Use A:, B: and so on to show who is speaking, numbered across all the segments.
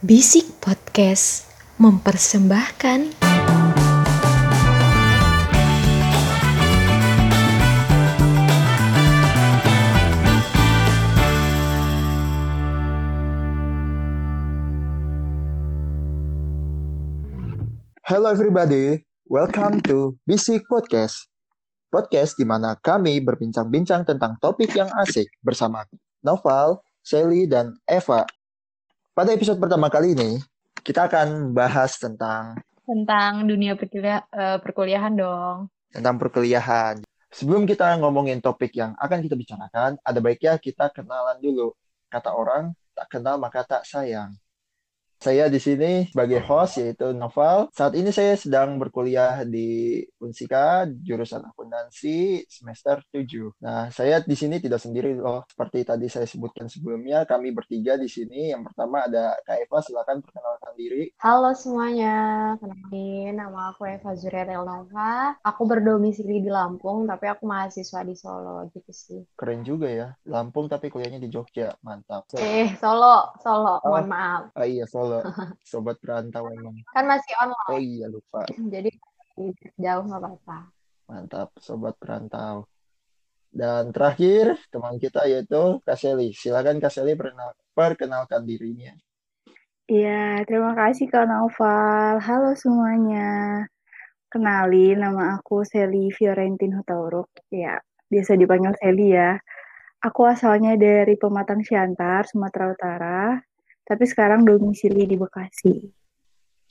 A: Bisik Podcast mempersembahkan
B: Hello everybody, welcome to Bisik Podcast. Podcast di mana kami berbincang-bincang tentang topik yang asik bersama Noval, Shelly, dan Eva. Pada episode pertama kali ini, kita akan bahas tentang
C: tentang dunia perkuliah- eh, perkuliahan dong.
B: tentang perkuliahan. Sebelum kita ngomongin topik yang akan kita bicarakan, ada baiknya kita kenalan dulu. Kata orang, tak kenal maka tak sayang. Saya di sini sebagai host yaitu Noval. Saat ini saya sedang berkuliah di Unsika jurusan akuntansi semester 7. Nah, saya di sini tidak sendiri loh. Seperti tadi saya sebutkan sebelumnya, kami bertiga di sini. Yang pertama ada Kak Eva, silakan perkenalkan diri.
C: Halo semuanya, kenalin nama aku Eva Zuria Nova. Aku berdomisili di Lampung, tapi aku mahasiswa di Solo gitu sih.
B: Keren juga ya. Lampung tapi kuliahnya di Jogja. Mantap.
C: Eh, Solo, Solo, mohon
B: Oh.
C: maaf.
B: Ah iya, Solo. Sobat perantau emang.
C: Kan masih online,
B: Oh iya, lupa.
C: jadi jauh nggak apa-apa.
B: Mantap, sobat perantau. Dan terakhir, teman kita yaitu Kak Seli. Silakan Kak Seli perkenal- perkenalkan dirinya.
D: Iya, terima kasih Kak Naufal. Halo semuanya. Kenalin, nama aku Seli Fiorentin Hutauruk. Ya, biasa dipanggil Seli ya. Aku asalnya dari Pematang Siantar, Sumatera Utara. Tapi sekarang domisili di Bekasi.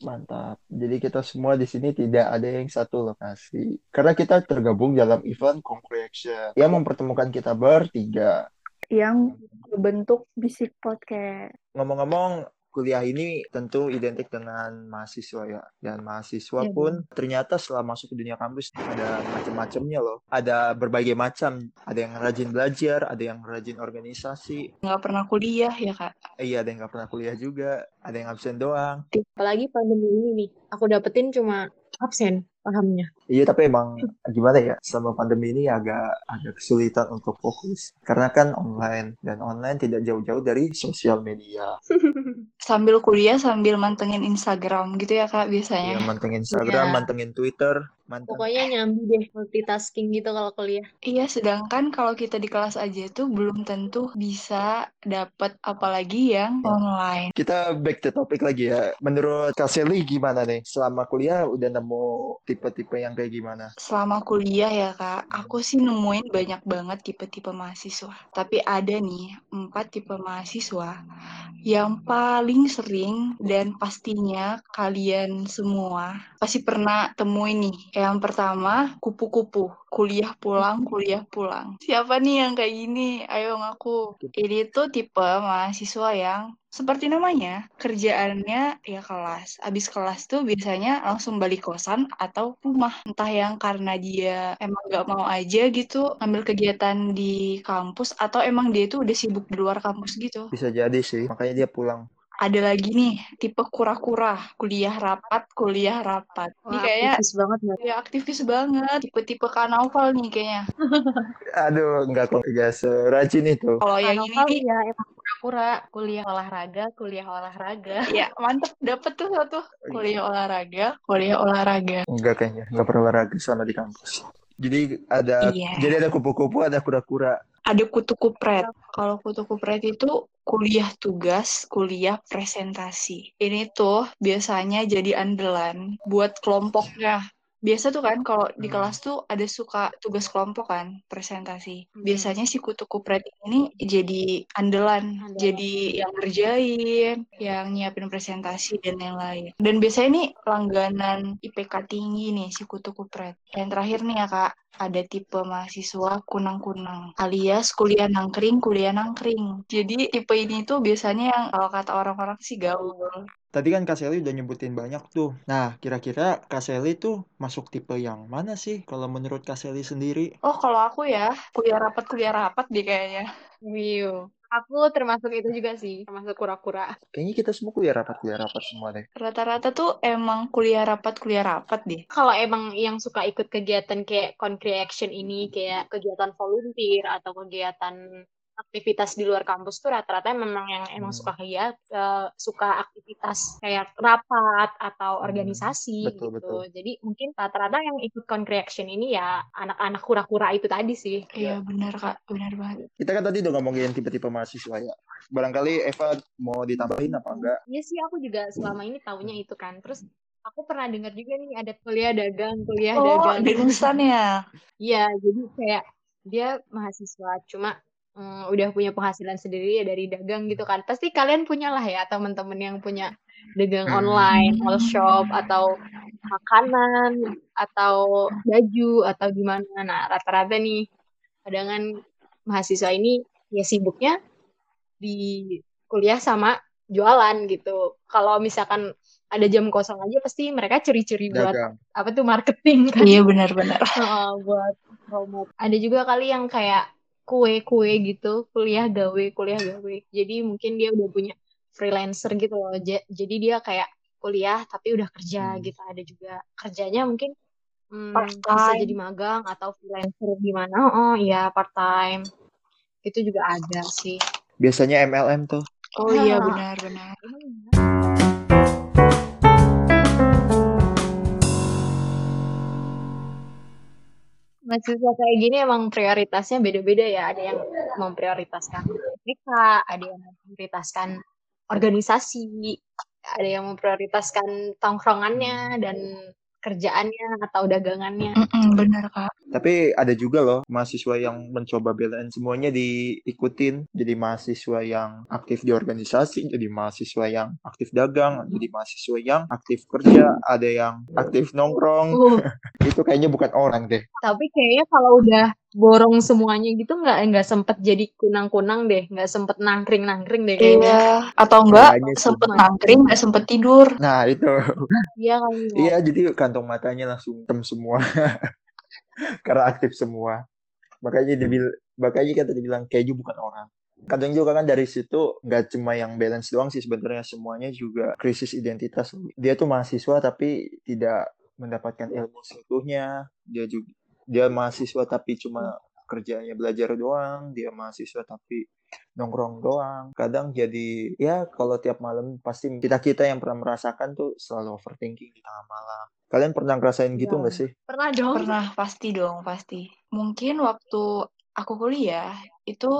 B: Mantap. Jadi kita semua di sini tidak ada yang satu lokasi. Karena kita tergabung dalam event Concreation yang mempertemukan kita bertiga.
D: Yang berbentuk bisik podcast.
B: Ngomong-ngomong, kuliah ini tentu identik dengan mahasiswa ya. Dan mahasiswa
C: Iya,
B: pun ternyata setelah masuk ke dunia kampus ada macam-macamnya loh. Ada berbagai macam. Ada yang rajin belajar, ada yang rajin organisasi.
D: Nggak pernah kuliah ya Kak?
B: Iya, ada yang nggak pernah kuliah juga. Ada yang absen doang.
C: Apalagi pandemi ini nih, aku dapetin cuma absen pahamnya.
B: Iya, tapi emang gimana ya? Selama pandemi ini agak agak kesulitan untuk fokus. Karena kan online. Dan online tidak jauh-jauh dari sosial media.
D: Sambil kuliah, sambil mantengin Instagram gitu ya Kak biasanya.
B: Ya, mantengin Instagram,
C: Iya.
B: mantengin Twitter, mantengin
C: Pokoknya nyambi deh multitasking gitu kalau kuliah.
D: Iya, sedangkan kalau kita di kelas aja tuh belum tentu bisa dapat apalagi yang online.
B: Kita back to topic lagi ya. Menurut Kak Sally gimana nih? Selama kuliah udah nemu tipe-tipe yang kayak gimana?
D: Selama kuliah ya Kak, aku sih nemuin banyak banget tipe-tipe mahasiswa. Tapi ada nih empat tipe mahasiswa yang paling sering dan pastinya kalian semua pasti pernah temuin nih. Yang pertama, kupu-kupu. Kuliah pulang, kuliah pulang. Siapa nih yang kayak gini? Ayo ngaku. Ini tuh tipe mahasiswa yang seperti namanya, kerjaannya ya kelas. Abis kelas tuh biasanya langsung balik kosan atau rumah. Entah yang karena dia emang gak mau aja gitu ambil kegiatan di kampus atau emang dia tuh udah sibuk di luar kampus gitu.
B: Bisa jadi sih. Makanya dia pulang.
D: Ada lagi nih, tipe kura-kura. Kuliah rapat, kuliah rapat. Ini
C: Wah,
D: kayaknya
C: aktivis banget nggak?
D: ya aktivis banget. Tipe-tipe kanoval nih kayaknya.
B: Aduh, nggak kok. Nggak serajin itu.
D: Kalau yang ini
C: ya emang pura-pura kuliah olahraga, kuliah olahraga.
D: ya mantep. Dapet tuh satu. Kuliah olahraga, kuliah olahraga.
B: Enggak kayaknya. Nggak pernah olahraga sama di kampus. Jadi ada
D: Iya.
B: jadi ada kupu-kupu, ada kura-kura.
D: ada kutu kupret. Kalau kutu kupret itu kuliah tugas, kuliah presentasi. Ini tuh biasanya jadi andalan buat kelompoknya. Biasa tuh kan kalau di
B: Hmm.
D: kelas tuh ada suka tugas kelompok kan, presentasi.
C: Hmm.
D: Biasanya si kutu kupret ini jadi andalan,
C: Andalan.
D: jadi yang ngerjain, yang nyiapin presentasi dan yang lain. Dan biasanya ini langganan IPK tinggi nih si kutu kupret. Yang terakhir nih ya Kak, ada tipe mahasiswa kunang-kunang alias kuliah nangkring, kuliah nangkring. Jadi tipe ini tuh biasanya yang kalau kata orang-orang sih gaul.
B: Tadi kan Kak Sally udah nyebutin banyak tuh. Nah, kira-kira Kak Sally tuh masuk tipe yang mana sih kalau menurut Kak Sally sendiri?
D: Oh, kalau aku ya, kuliah rapat, kuliah rapat deh kayaknya.
C: Wiu. Aku termasuk itu juga sih, termasuk kura-kura.
B: Kayaknya kita semua kuliah rapat, kuliah rapat semua deh.
D: Rata-rata tuh emang kuliah rapat, kuliah rapat deh.
C: Kalau emang yang suka ikut kegiatan kayak concrete action ini, kayak kegiatan volunteer atau kegiatan aktivitas di luar kampus tuh rata-rata memang yang emang
B: Hmm.
C: suka kayak eh, suka aktivitas kayak rapat atau
B: Hmm,
C: organisasi
B: betul,
C: gitu.
B: betul.
C: Jadi mungkin rata-rata yang ikut concreation ini ya anak-anak kura-kura itu tadi sih.
D: Iya benar kak, benar banget.
B: Kita kan tadi udah ngomongin tipe-tipe mahasiswa ya. Barangkali Eva mau ditambahin apa enggak?
C: Iya sih aku juga selama ini taunya itu kan. Terus aku pernah dengar juga nih ada kuliah dagang, kuliah
D: Oh,
C: dagang.
D: di Unsan ya?
C: Iya, jadi kayak dia mahasiswa cuma mm, udah punya penghasilan sendiri ya dari dagang gitu kan. Pasti kalian punya lah ya teman-teman yang punya dagang
B: Hmm.
C: online, all shop atau makanan atau baju atau gimana. Nah, rata-rata nih cadangan mahasiswa ini ya sibuknya di kuliah sama jualan gitu. Kalau misalkan ada jam kosong aja pasti mereka curi-curi buat apa tuh marketing kan.
D: Iya benar-benar.
C: Heeh, buat promote. Ada juga kali yang kayak kue-kue gitu, kuliah gawe, kuliah gawe. Jadi mungkin dia udah punya freelancer gitu loh. Ja- Jadi dia kayak kuliah tapi udah kerja
B: Hmm.
C: gitu. Ada juga kerjanya mungkin hmm,
D: Part
C: bisa
D: time.
C: jadi magang atau freelancer gimana. Oh iya, part time. Itu juga ada sih.
B: Biasanya MLM tuh.
D: Oh iya benar-benar.
C: mahasiswa kayak gini emang prioritasnya beda-beda ya. Ada yang memprioritaskan mereka, ada yang memprioritaskan organisasi, ada yang memprioritaskan tongkrongannya dan kerjaannya atau dagangannya.
D: Mm-mm, benar kak.
B: Tapi ada juga loh mahasiswa yang mencoba balance semuanya diikutin. Jadi mahasiswa yang aktif di organisasi, jadi mahasiswa yang aktif dagang, jadi mahasiswa yang aktif kerja, ada yang aktif nongkrong.
C: Uh,
B: Itu kayaknya bukan orang deh.
C: tapi kayaknya kalau udah borong semuanya gitu nggak nggak sempet jadi kunang-kunang deh, nggak sempet nangkring-nangkring deh kayaknya.
D: Iya. Atau enggak sempet nangkring, nggak sempet tidur.
B: Nah itu.
C: Iya kali ya.
B: Iya, jadi kantong matanya langsung hitam semua. Karena aktif semua. Makanya dibil makanya kan tadi bilang keju bukan orang. Kadang juga kan dari situ nggak cuma yang balance doang sih sebenarnya semuanya juga krisis identitas. Dia tuh mahasiswa tapi tidak mendapatkan ilmu seutuhnya. Dia juga dia mahasiswa tapi cuma kerjanya belajar doang. Dia mahasiswa tapi nongkrong doang. Kadang jadi ya kalau tiap malam pasti kita kita yang pernah merasakan tuh selalu overthinking di tengah malam. Kalian pernah ngerasain gitu
C: Iya.
B: nggak sih?
C: Pernah dong.
D: Pernah, pasti dong, pasti. Mungkin waktu aku kuliah, itu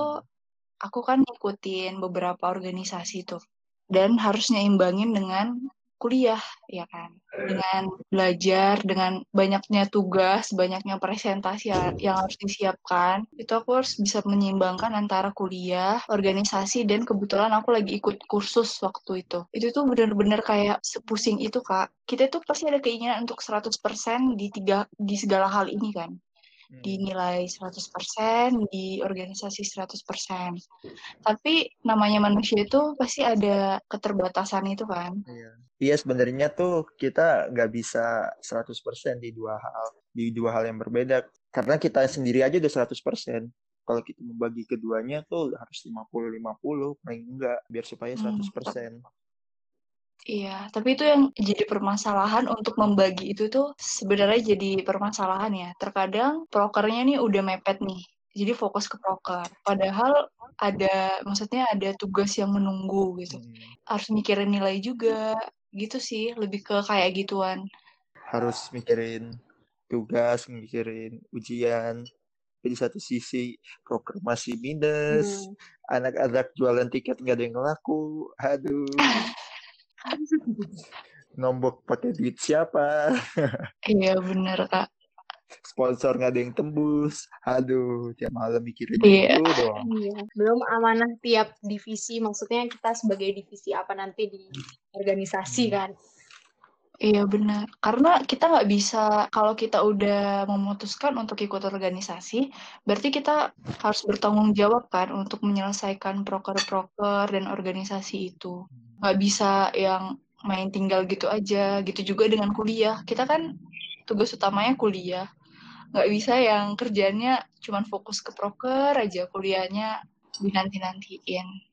D: aku kan ngikutin beberapa organisasi tuh. Dan harus nyimbangin dengan kuliah, ya kan? Dengan belajar, dengan banyaknya tugas, banyaknya presentasi ya- yang harus disiapkan. Itu aku harus bisa menyeimbangkan antara kuliah, organisasi, dan kebetulan aku lagi ikut kursus waktu itu. Itu tuh bener-bener kayak sepusing itu, Kak. Kita tuh pasti ada keinginan untuk 100% di tiga di segala hal ini kan dinilai 100%, di organisasi 100%. Tapi namanya manusia itu pasti ada keterbatasan itu kan.
B: Iya. Iya sebenarnya tuh kita nggak bisa 100% di dua hal di dua hal yang berbeda karena kita sendiri aja udah 100%. Kalau kita membagi keduanya tuh harus 50-50 paling enggak biar supaya
D: Hmm.
B: 100%.
D: Iya, tapi itu yang jadi permasalahan untuk membagi itu tuh sebenarnya jadi permasalahan ya. Terkadang prokernya nih udah mepet nih. Jadi fokus ke proker. Padahal ada maksudnya ada tugas yang menunggu gitu.
B: Hmm.
D: Harus mikirin nilai juga gitu sih, lebih ke kayak gituan.
B: Harus mikirin tugas, mikirin ujian. Di satu sisi proker masih minus,
C: Hmm.
B: anak-anak jualan tiket nggak ada yang laku. Aduh. Nombok pakai duit siapa?
D: Iya bener kak.
B: Sponsor nggak ada yang tembus. Aduh, tiap malam mikirin
D: Iya.
B: itu doang.
C: Iya, belum amanah tiap divisi. Maksudnya kita sebagai divisi apa nanti di organisasi kan.
D: Iya benar, karena kita nggak bisa kalau kita udah memutuskan untuk ikut organisasi, berarti kita harus bertanggung jawab kan untuk menyelesaikan proker-proker dan organisasi itu. Nggak bisa yang main tinggal gitu aja, gitu juga dengan kuliah. Kita kan tugas utamanya kuliah, nggak bisa yang kerjanya cuman fokus ke proker aja, kuliahnya dinanti-nantiin.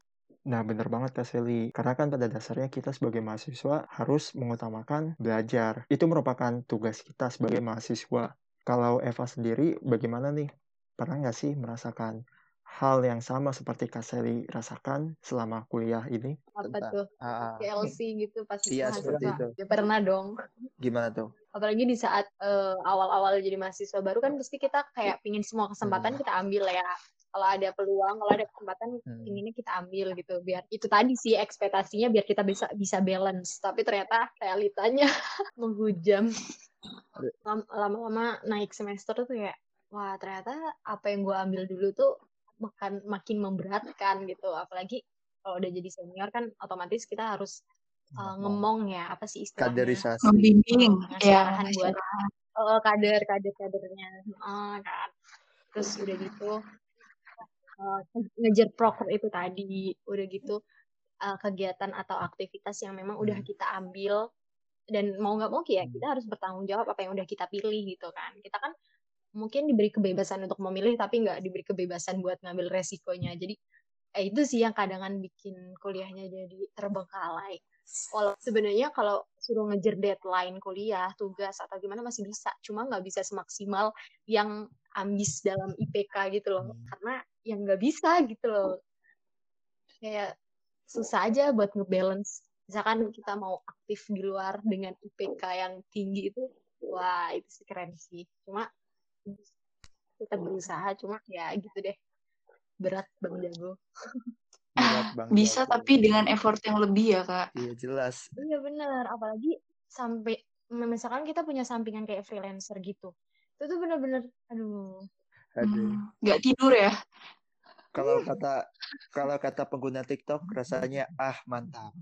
B: Nah, bener banget Kak Seli. Karena kan pada dasarnya kita sebagai mahasiswa harus mengutamakan belajar. Itu merupakan tugas kita sebagai mahasiswa. Kalau Eva sendiri, bagaimana nih? Pernah nggak sih merasakan hal yang sama seperti Kak Sally rasakan selama kuliah ini?
C: Apa tuh?
B: Ah,
C: TLC gitu pas
B: Iya, seperti itu.
C: Ya pernah dong.
B: gimana tuh?
C: Apalagi di saat eh, awal-awal jadi mahasiswa baru kan pasti kita kayak pingin semua kesempatan kita ambil ya. Kalau ada peluang, kalau ada kesempatan
B: Hmm.
C: pinginnya kita ambil gitu. Biar itu tadi sih ekspektasinya biar kita bisa bisa balance. Tapi ternyata realitanya menghujam. Lama-lama naik semester tuh ya, wah ternyata apa yang gue ambil dulu tuh makan makin memberatkan gitu. Apalagi kalau udah jadi senior kan otomatis kita harus uh, ngemong ya apa sih istilahnya
B: Kaderisasi.
D: Membimbing.
C: ngasih
D: Ya.
C: arahan buat uh, kader kader kadernya uh, kan terus udah gitu uh, ngejar proker itu tadi udah gitu uh, kegiatan atau aktivitas yang memang udah
B: Hmm.
C: kita ambil dan mau nggak mau ya kita harus bertanggung jawab apa yang udah kita pilih gitu kan kita kan mungkin diberi kebebasan untuk memilih tapi nggak diberi kebebasan buat ngambil resikonya jadi eh, itu sih yang kadang bikin kuliahnya jadi terbengkalai kalau sebenarnya kalau suruh ngejar deadline kuliah, tugas atau gimana masih bisa, cuma nggak bisa semaksimal yang ambis dalam IPK gitu loh,
B: Hmm.
C: karena yang nggak bisa gitu loh, kayak susah aja buat ngebalance. Misalkan kita mau aktif di luar dengan IPK yang tinggi itu, wah itu sih keren sih. Cuma tetap berusaha, cuma ya gitu deh, berat bang jago.
B: Berat Bang
D: Bisa
B: Jago.
D: tapi dengan effort yang lebih ya kak.
B: Iya jelas.
C: Iya benar, apalagi sampai misalkan kita punya sampingan kayak freelancer gitu. Itu tuh bener-bener, aduh,
B: Aduh.
D: Hmm, Nggak tidur ya.
B: Kalau kata kalau kata pengguna TikTok rasanya ah mantap.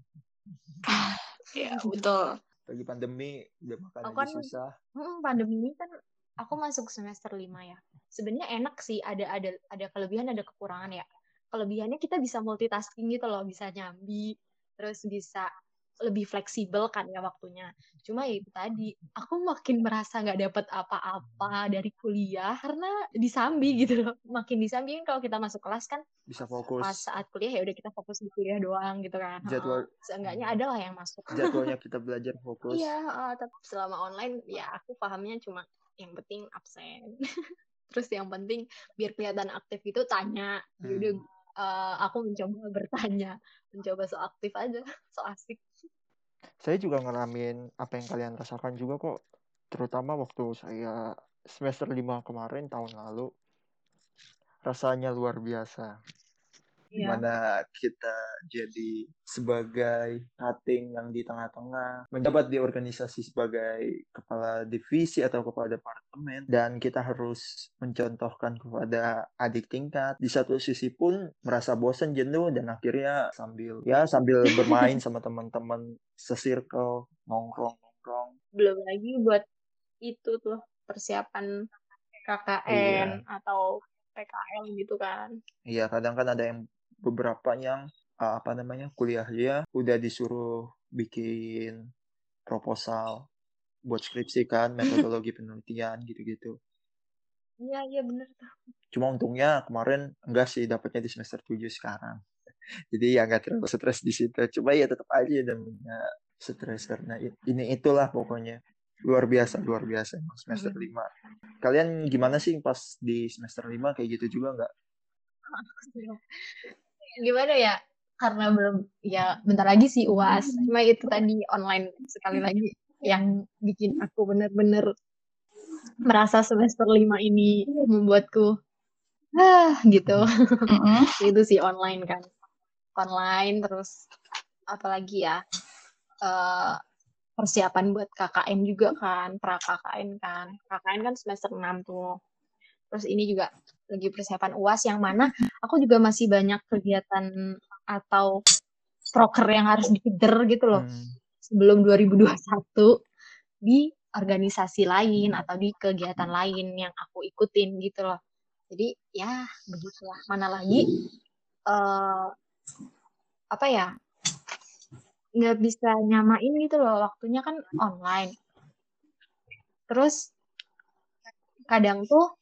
D: Ya betul.
B: Lagi pandemi udah makan
C: Aku kan-
B: susah.
C: hmm, pandemi ini kan aku masuk semester 5 ya. Sebenarnya enak sih, ada ada ada kelebihan, ada kekurangan ya. Kelebihannya kita bisa multitasking gitu loh, bisa nyambi, terus bisa lebih fleksibel kan ya waktunya. Cuma ya itu tadi, aku makin merasa nggak dapat apa-apa dari kuliah karena disambi gitu loh. Makin disambi kan kalau kita masuk kelas kan
B: Bisa fokus.
C: pas saat kuliah ya udah kita fokus di kuliah doang gitu kan.
B: Jadwal-.
C: Seenggaknya ada lah yang masuk.
B: Jadwalnya kita belajar fokus.
C: Iya, heeh, tapi selama online ya aku pahamnya cuma yang penting absen. Terus yang penting biar kelihatan aktif itu tanya.
B: Hmm.
C: Yaudah eh, aku mencoba bertanya, mencoba so aktif aja, so asik.
B: Saya juga ngalamin apa yang kalian rasakan juga kok. Terutama waktu saya semester 5 kemarin tahun lalu. Rasanya luar biasa.
C: Iya.
B: Mana kita jadi sebagai cutting yang di tengah-tengah, menjabat di organisasi sebagai kepala divisi atau kepala departemen, dan kita harus mencontohkan kepada adik tingkat. Di satu sisi pun merasa bosan, jenuh, dan akhirnya sambil ya sambil bermain sama teman-teman sesirkel, nongkrong-nongkrong.
C: Belum lagi buat itu tuh persiapan KKN atau PKL gitu kan.
B: Iya, kadang kan ada yang beberapa yang uh, apa namanya kuliah dia udah disuruh bikin proposal buat skripsi kan, metodologi penelitian gitu-gitu.
C: Iya, iya bener tuh.
B: Cuma untungnya kemarin enggak sih dapatnya di semester 7 sekarang. Jadi ya nggak terlalu stres di situ. Cuma ya tetap aja namanya stres karena ini itulah pokoknya. Luar biasa, luar biasa emang semester 5. Kalian gimana sih pas di semester 5 kayak gitu juga nggak?
C: gimana ya? Karena belum ya bentar lagi sih uas cuma itu tadi online sekali lagi yang bikin aku bener-bener merasa semester lima ini membuatku ah gitu.
D: Mm-mm.
C: itu sih online kan. Online terus apalagi ya? Eh, persiapan buat KKN juga kan pra KKN kan. KKN kan semester 6 tuh. Terus ini juga lagi persiapan UAS yang mana aku juga masih banyak kegiatan atau proker yang harus dikejar gitu loh
B: Hmm.
C: sebelum 2021 di organisasi lain atau di kegiatan lain yang aku ikutin gitu loh. Jadi ya begitulah. Mana lagi eh apa ya nggak bisa nyamain gitu loh waktunya kan online. Terus kadang tuh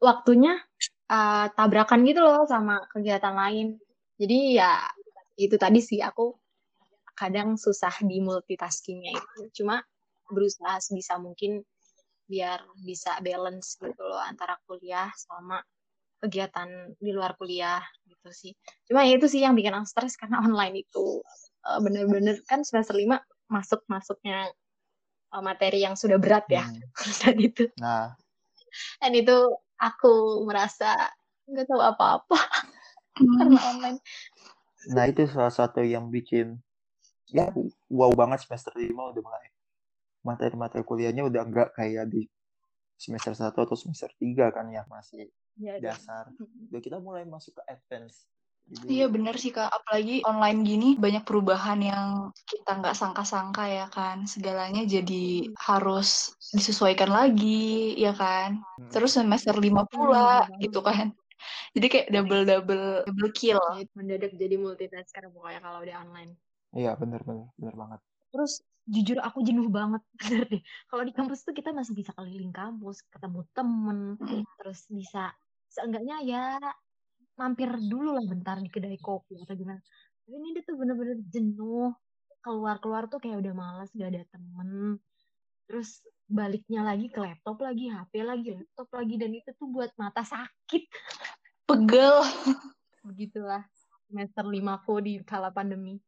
C: waktunya eh, tabrakan gitu loh sama kegiatan lain. Jadi ya itu tadi sih aku kadang susah di multitaskingnya itu. Cuma berusaha sebisa mungkin biar bisa balance gitu loh antara kuliah sama kegiatan di luar kuliah gitu sih. Cuma ya itu sih yang bikin aku stres karena online itu eh, bener-bener kan semester lima masuk-masuknya eh, materi yang sudah berat ya.
B: Hmm.
C: Itu
B: Nah,
C: dan itu aku merasa nggak tahu apa-apa
D: Hmm.
C: karena online.
B: nah itu salah satu yang bikin ya wow banget semester 5 udah mulai materi-materi kuliahnya udah enggak kayak di semester 1 atau semester 3 kan ya masih
C: Ya,
B: dasar. Udah kita mulai masuk ke advance. Jadi,
D: Iya bener sih kak, apalagi online gini banyak perubahan yang kita nggak sangka-sangka ya kan, segalanya jadi harus disesuaikan lagi ya kan.
B: Hmm.
D: Terus semester lima pula
C: bener
D: gitu kan. Jadi kayak double double double kill.
C: Ya, mendadak jadi multitasker pokoknya kalau udah online.
B: Iya bener bener bener banget.
A: Terus jujur aku jenuh banget bener deh. Kalau di kampus tuh kita masih bisa keliling kampus, ketemu temen, terus bisa seenggaknya ya mampir dulu lah bentar di kedai kopi atau gimana. Tapi ini dia tuh bener-bener jenuh. Keluar-keluar tuh kayak udah males gak ada temen. Terus baliknya lagi ke laptop lagi, HP lagi, laptop lagi. Dan itu tuh buat mata sakit.
D: Pegel.
C: Begitulah semester limaku di kala pandemi.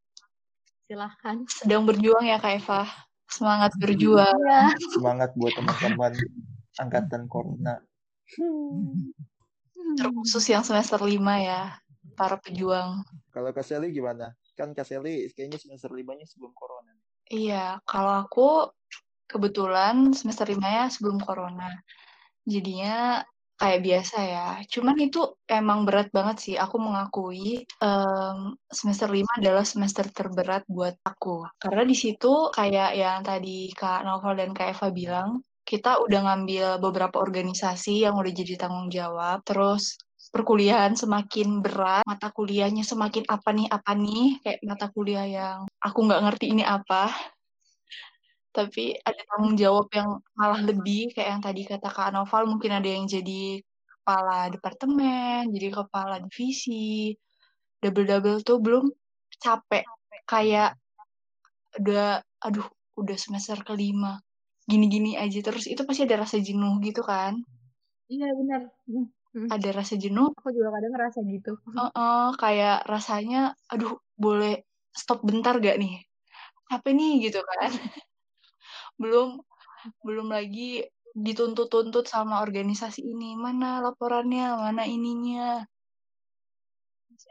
C: Silahkan.
D: Sedang berjuang ya Kak Eva. Semangat berjuang.
C: Iya.
B: Semangat buat teman-teman angkatan corona.
D: Terkhusus yang semester lima ya. Para pejuang.
B: Kalau Kak Sally gimana? Kan Kak Sally kayaknya semester 5-nya sebelum corona.
D: Iya, kalau aku kebetulan semester limanya sebelum corona. Jadinya kayak biasa ya. Cuman itu emang berat banget sih. Aku mengakui em, semester lima adalah semester terberat buat aku. Karena di situ kayak yang tadi Kak Novel dan Kak Eva bilang, kita udah ngambil beberapa organisasi yang udah jadi tanggung jawab. Terus perkuliahan semakin berat, mata kuliahnya semakin apa nih apa nih, kayak mata kuliah yang aku nggak ngerti ini apa. Tapi ada tanggung jawab yang malah lebih kayak yang tadi kata Kak Noval, mungkin ada yang jadi kepala departemen, jadi kepala divisi, double-double tuh belum capek. Kayak udah, aduh, udah semester kelima, gini-gini aja terus itu pasti ada rasa jenuh gitu kan?
C: Iya benar. Hmm. Hmm.
D: Ada rasa jenuh,
C: Aku juga kadang ngerasa gitu.
D: Heeh, kayak rasanya, aduh, boleh stop bentar gak nih? Apa nih gitu kan? Belum, belum lagi dituntut-tuntut sama organisasi ini. Mana laporannya, mana ininya.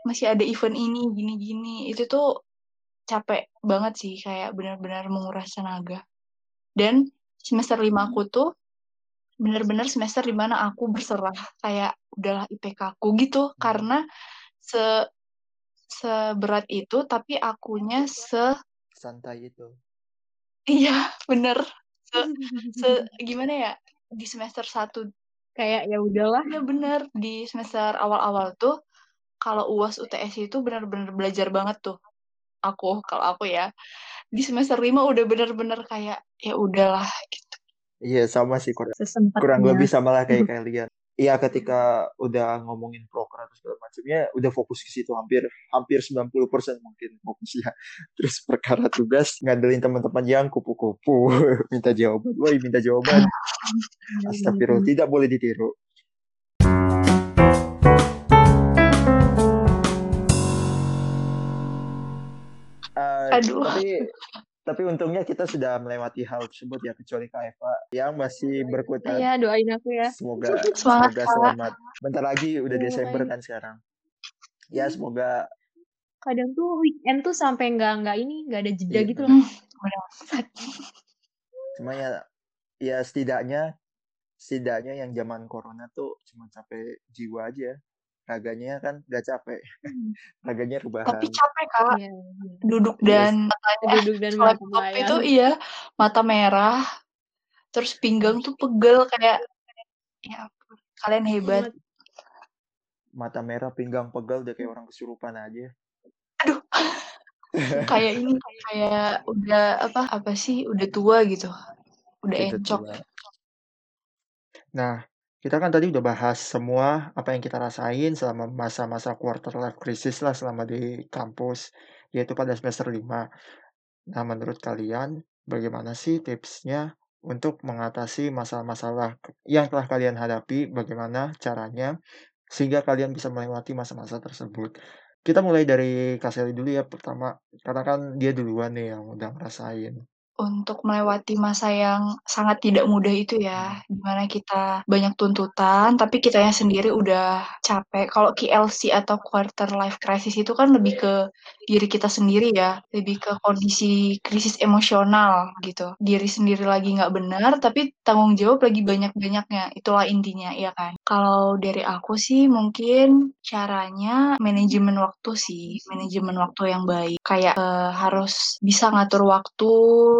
D: Masih ada event ini, gini-gini. Itu tuh capek banget sih, kayak benar-benar menguras tenaga. Dan semester lima aku tuh benar-benar semester di mana aku berserah kayak udahlah IPK aku gitu. Karena se seberat itu tapi akunya se
B: Santai itu.
D: iya bener. Se, se gimana ya di semester satu
C: Kayak ya udahlah.
D: ya bener. Di semester awal-awal tuh kalau UAS UTS itu benar-benar belajar banget tuh aku kalau aku ya di semester lima udah bener-bener kayak ya udahlah gitu
B: Iya sama sih kurang,
C: Sesempatnya.
B: kurang lebih sama lah kayak kalian. Iya ketika udah ngomongin proker atau segala macamnya udah fokus ke situ hampir hampir 90% mungkin fokusnya. Terus perkara tugas ngandelin teman-teman yang kupu-kupu minta jawaban. Woi minta jawaban. Astagfirullah tidak boleh ditiru.
D: Aduh.
B: Tapi tapi untungnya kita sudah melewati hal tersebut ya kecuali Kak Eva yang masih berkutat.
C: Iya, doain aku ya.
B: Semoga
D: Semangat,
B: semoga selamat. Bentar lagi udah
C: Iya,
B: Desember kan sekarang. Ya semoga
C: Kadang tuh weekend tuh sampai nggak nggak ini nggak ada jeda
B: Iya,
C: gitu loh.
B: cuma ya ya setidaknya setidaknya yang zaman corona tuh cuma capek jiwa aja. Raganya kan gak capek. Raganya rebahan.
D: tapi capek kak
C: Iya,
D: duduk
B: Yes.
D: dan matanya
C: duduk dan
D: laptop itu iya mata merah terus pinggang tuh pegel kayak ya kalian hebat
B: Mata merah, pinggang pegel udah kayak orang kesurupan aja.
D: kayak ini kayak udah apa apa sih udah tua gitu udah
B: Itu
D: encok
B: tua. Nah, kita kan tadi udah bahas semua apa yang kita rasain selama masa-masa quarter life crisis lah selama di kampus, yaitu pada semester 5. Nah, menurut kalian bagaimana sih tipsnya untuk mengatasi masalah-masalah yang telah kalian hadapi? Bagaimana caranya sehingga kalian bisa melewati masa-masa tersebut. Kita mulai dari Kak Sally dulu ya pertama, karena kan dia duluan nih yang udah ngerasain.
D: Untuk melewati masa yang sangat tidak mudah itu ya, di mana kita banyak tuntutan, tapi kitanya sendiri udah capek. Kalau KLC atau quarter life crisis itu kan lebih ke diri kita sendiri ya, lebih ke kondisi krisis emosional gitu. Diri sendiri lagi nggak benar, tapi tanggung jawab lagi banyak-banyaknya. Itulah intinya, ya kan? Kalau dari aku sih mungkin caranya manajemen waktu sih, manajemen waktu yang baik. Kayak eh, harus bisa ngatur waktu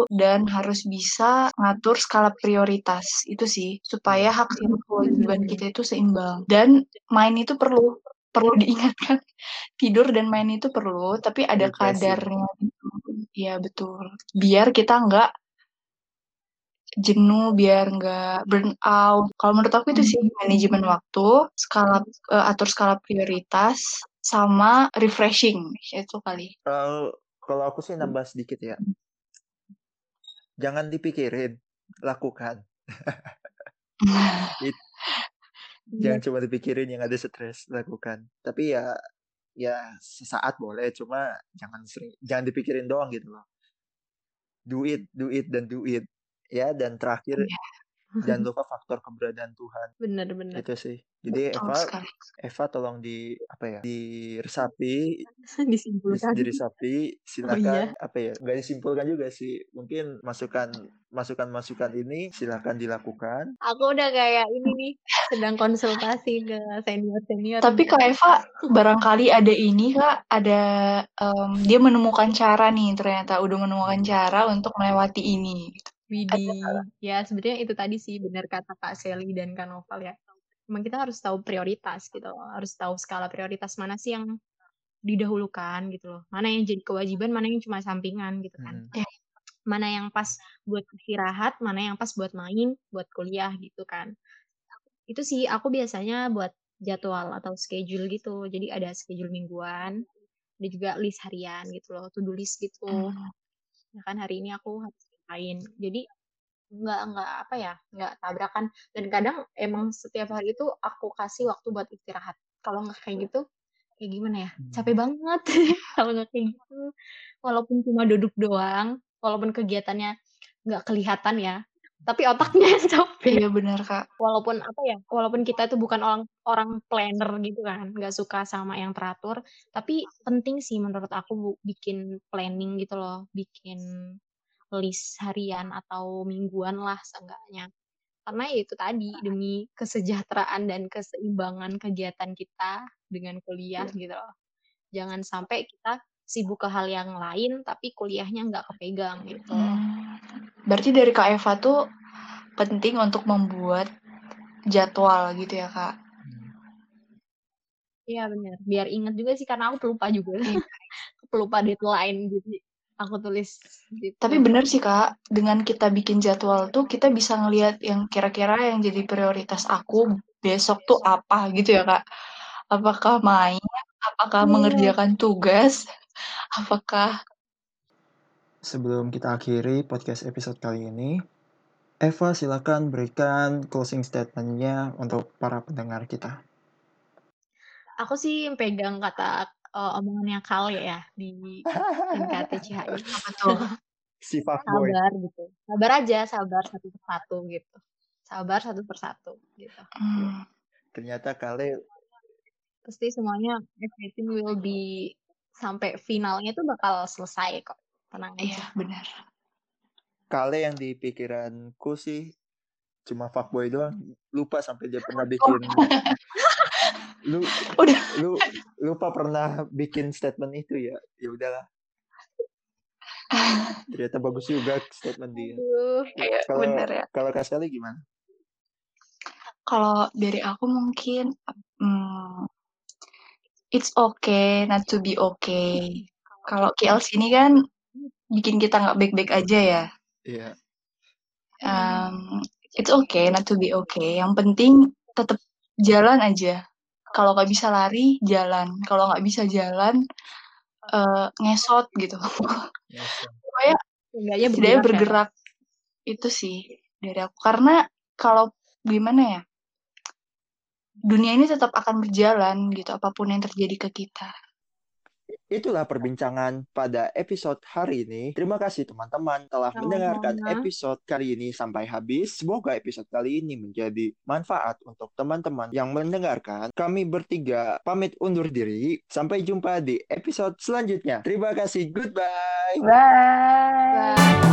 D: dan harus bisa ngatur skala prioritas. Itu sih supaya hak dan kewajiban kita itu seimbang. Dan main itu perlu perlu diingatkan. Tidur dan main itu perlu tapi ada kadarnya. Ya betul. Biar kita nggak jenuh biar nggak burn out. Kalau menurut aku itu sih manajemen waktu skala eh, atur skala prioritas sama refreshing. Itu kali.
B: Kalau kalau aku sih nambah sedikit ya. Jangan dipikirin, lakukan. It- jangan cuma dipikirin yang ada stres, lakukan. Tapi ya ya sesaat boleh, cuma jangan sering jangan dipikirin doang gitu loh. Do it, do it dan do it. Ya, dan terakhir jangan lupa faktor keberadaan Tuhan.
C: Bener-bener.
B: Itu sih. Jadi
D: betul
B: Eva
D: sekali
B: Eva tolong di apa ya? Diresapi, dis-
C: Disimpulkan.
B: diresapi,
C: iya.
B: silakan apa ya? Nggak disimpulkan juga sih. Mungkin masukan masukan-masukan ini silakan dilakukan.
C: Aku udah kayak ini nih, sedang konsultasi ke senior-senior.
D: Tapi Kak Eva, barangkali ada ini Kak, ada em, dia menemukan cara nih ternyata udah menemukan cara untuk melewati ini. gitu.
C: Widih. Ya, sebetulnya itu tadi sih benar kata Kak Sally dan Kak Noval ya. Memang kita harus tahu prioritas gitu loh. Harus tahu skala prioritas mana sih yang didahulukan gitu loh. Mana yang jadi kewajiban, mana yang cuma sampingan gitu kan.
B: Hmm.
C: Mana yang pas buat istirahat, mana yang pas buat main, buat kuliah gitu kan. Itu sih aku biasanya buat jadwal atau schedule gitu. Jadi ada schedule mingguan, ada juga list harian gitu loh, to do list gitu
D: Hmm.
C: ya kan hari ini aku harus ngapain jadi nggak nggak apa ya nggak tabrakan. Dan kadang emang setiap hari itu aku kasih waktu buat istirahat. Kalau nggak kayak gitu kayak gimana ya? Capek banget. Kalau nggak kayak gitu. Walaupun cuma duduk doang walaupun kegiatannya nggak kelihatan ya tapi otaknya capek.
D: Iya benar Kak.
C: walaupun apa ya walaupun kita itu bukan orang orang planner gitu kan nggak suka sama yang teratur tapi penting sih menurut aku bikin planning gitu loh bikin list harian atau mingguan lah seenggaknya karena ya itu tadi demi kesejahteraan dan keseimbangan kegiatan kita dengan kuliah gitu loh jangan sampai kita sibuk ke hal yang lain tapi kuliahnya nggak kepegang gitu
D: Hmm. Berarti dari Kak Eva tuh penting untuk membuat jadwal gitu ya Kak.
C: Iya benar. Biar inget juga sih karena aku pelupa juga.
D: Iya.
C: pelupa deadline jadi aku tulis gitu.
D: Tapi benar sih Kak, dengan kita bikin jadwal tuh kita bisa ngelihat yang kira-kira yang jadi prioritas aku besok tuh apa gitu ya Kak. Apakah main, apakah
C: Iya.
D: mengerjakan tugas, apakah
B: Sebelum kita akhiri podcast episode kali ini, Eva silakan berikan closing statement-nya untuk para pendengar kita.
C: aku sih yang pegang kata eh, omongannya Kal ya di NKTCHI.
D: apa tuh?
B: Si fuckboy.
C: Sabar gitu. Sabar aja, sabar satu persatu gitu. Sabar satu persatu gitu.
D: Hmm,
B: Ternyata Kale
C: Pasti semuanya everything will be sampai finalnya tuh bakal selesai kok. Tenang
D: iya
C: aja.
D: benar.
B: Kale yang di pikiranku sih cuma fuckboy doang. Lupa sampai dia pernah bikin lu
D: Udah.
B: lu lupa pernah bikin statement itu ya. Ya udahlah. Ternyata bagus juga statement dia.
C: Aduh.
B: Kalau
D: ya.
B: kalau Sally gimana?
D: Kalau dari aku mungkin hmm, it's okay not to be okay. Kalau KLC ini kan bikin kita nggak baik-baik aja ya.
B: Iya.
D: Um, it's okay not to be okay. Yang penting tetap jalan aja. Kalau nggak bisa lari, jalan. Kalau nggak bisa jalan, eh, ngesot gitu.
B: Yes.
D: Pokoknya
C: Seenggaknya
D: setidaknya
C: bergerak ya.
D: bergerak itu sih dari aku. Karena kalau gimana ya? dunia ini tetap akan berjalan gitu apa pun yang terjadi ke kita.
B: Itulah perbincangan pada episode hari ini. Terima kasih teman-teman telah
C: Sama-sama.
B: mendengarkan episode kali ini sampai habis. Semoga episode kali ini menjadi manfaat untuk teman-teman yang mendengarkan. Kami bertiga pamit undur diri. Sampai jumpa di episode selanjutnya. Terima kasih. Goodbye.
C: Bye.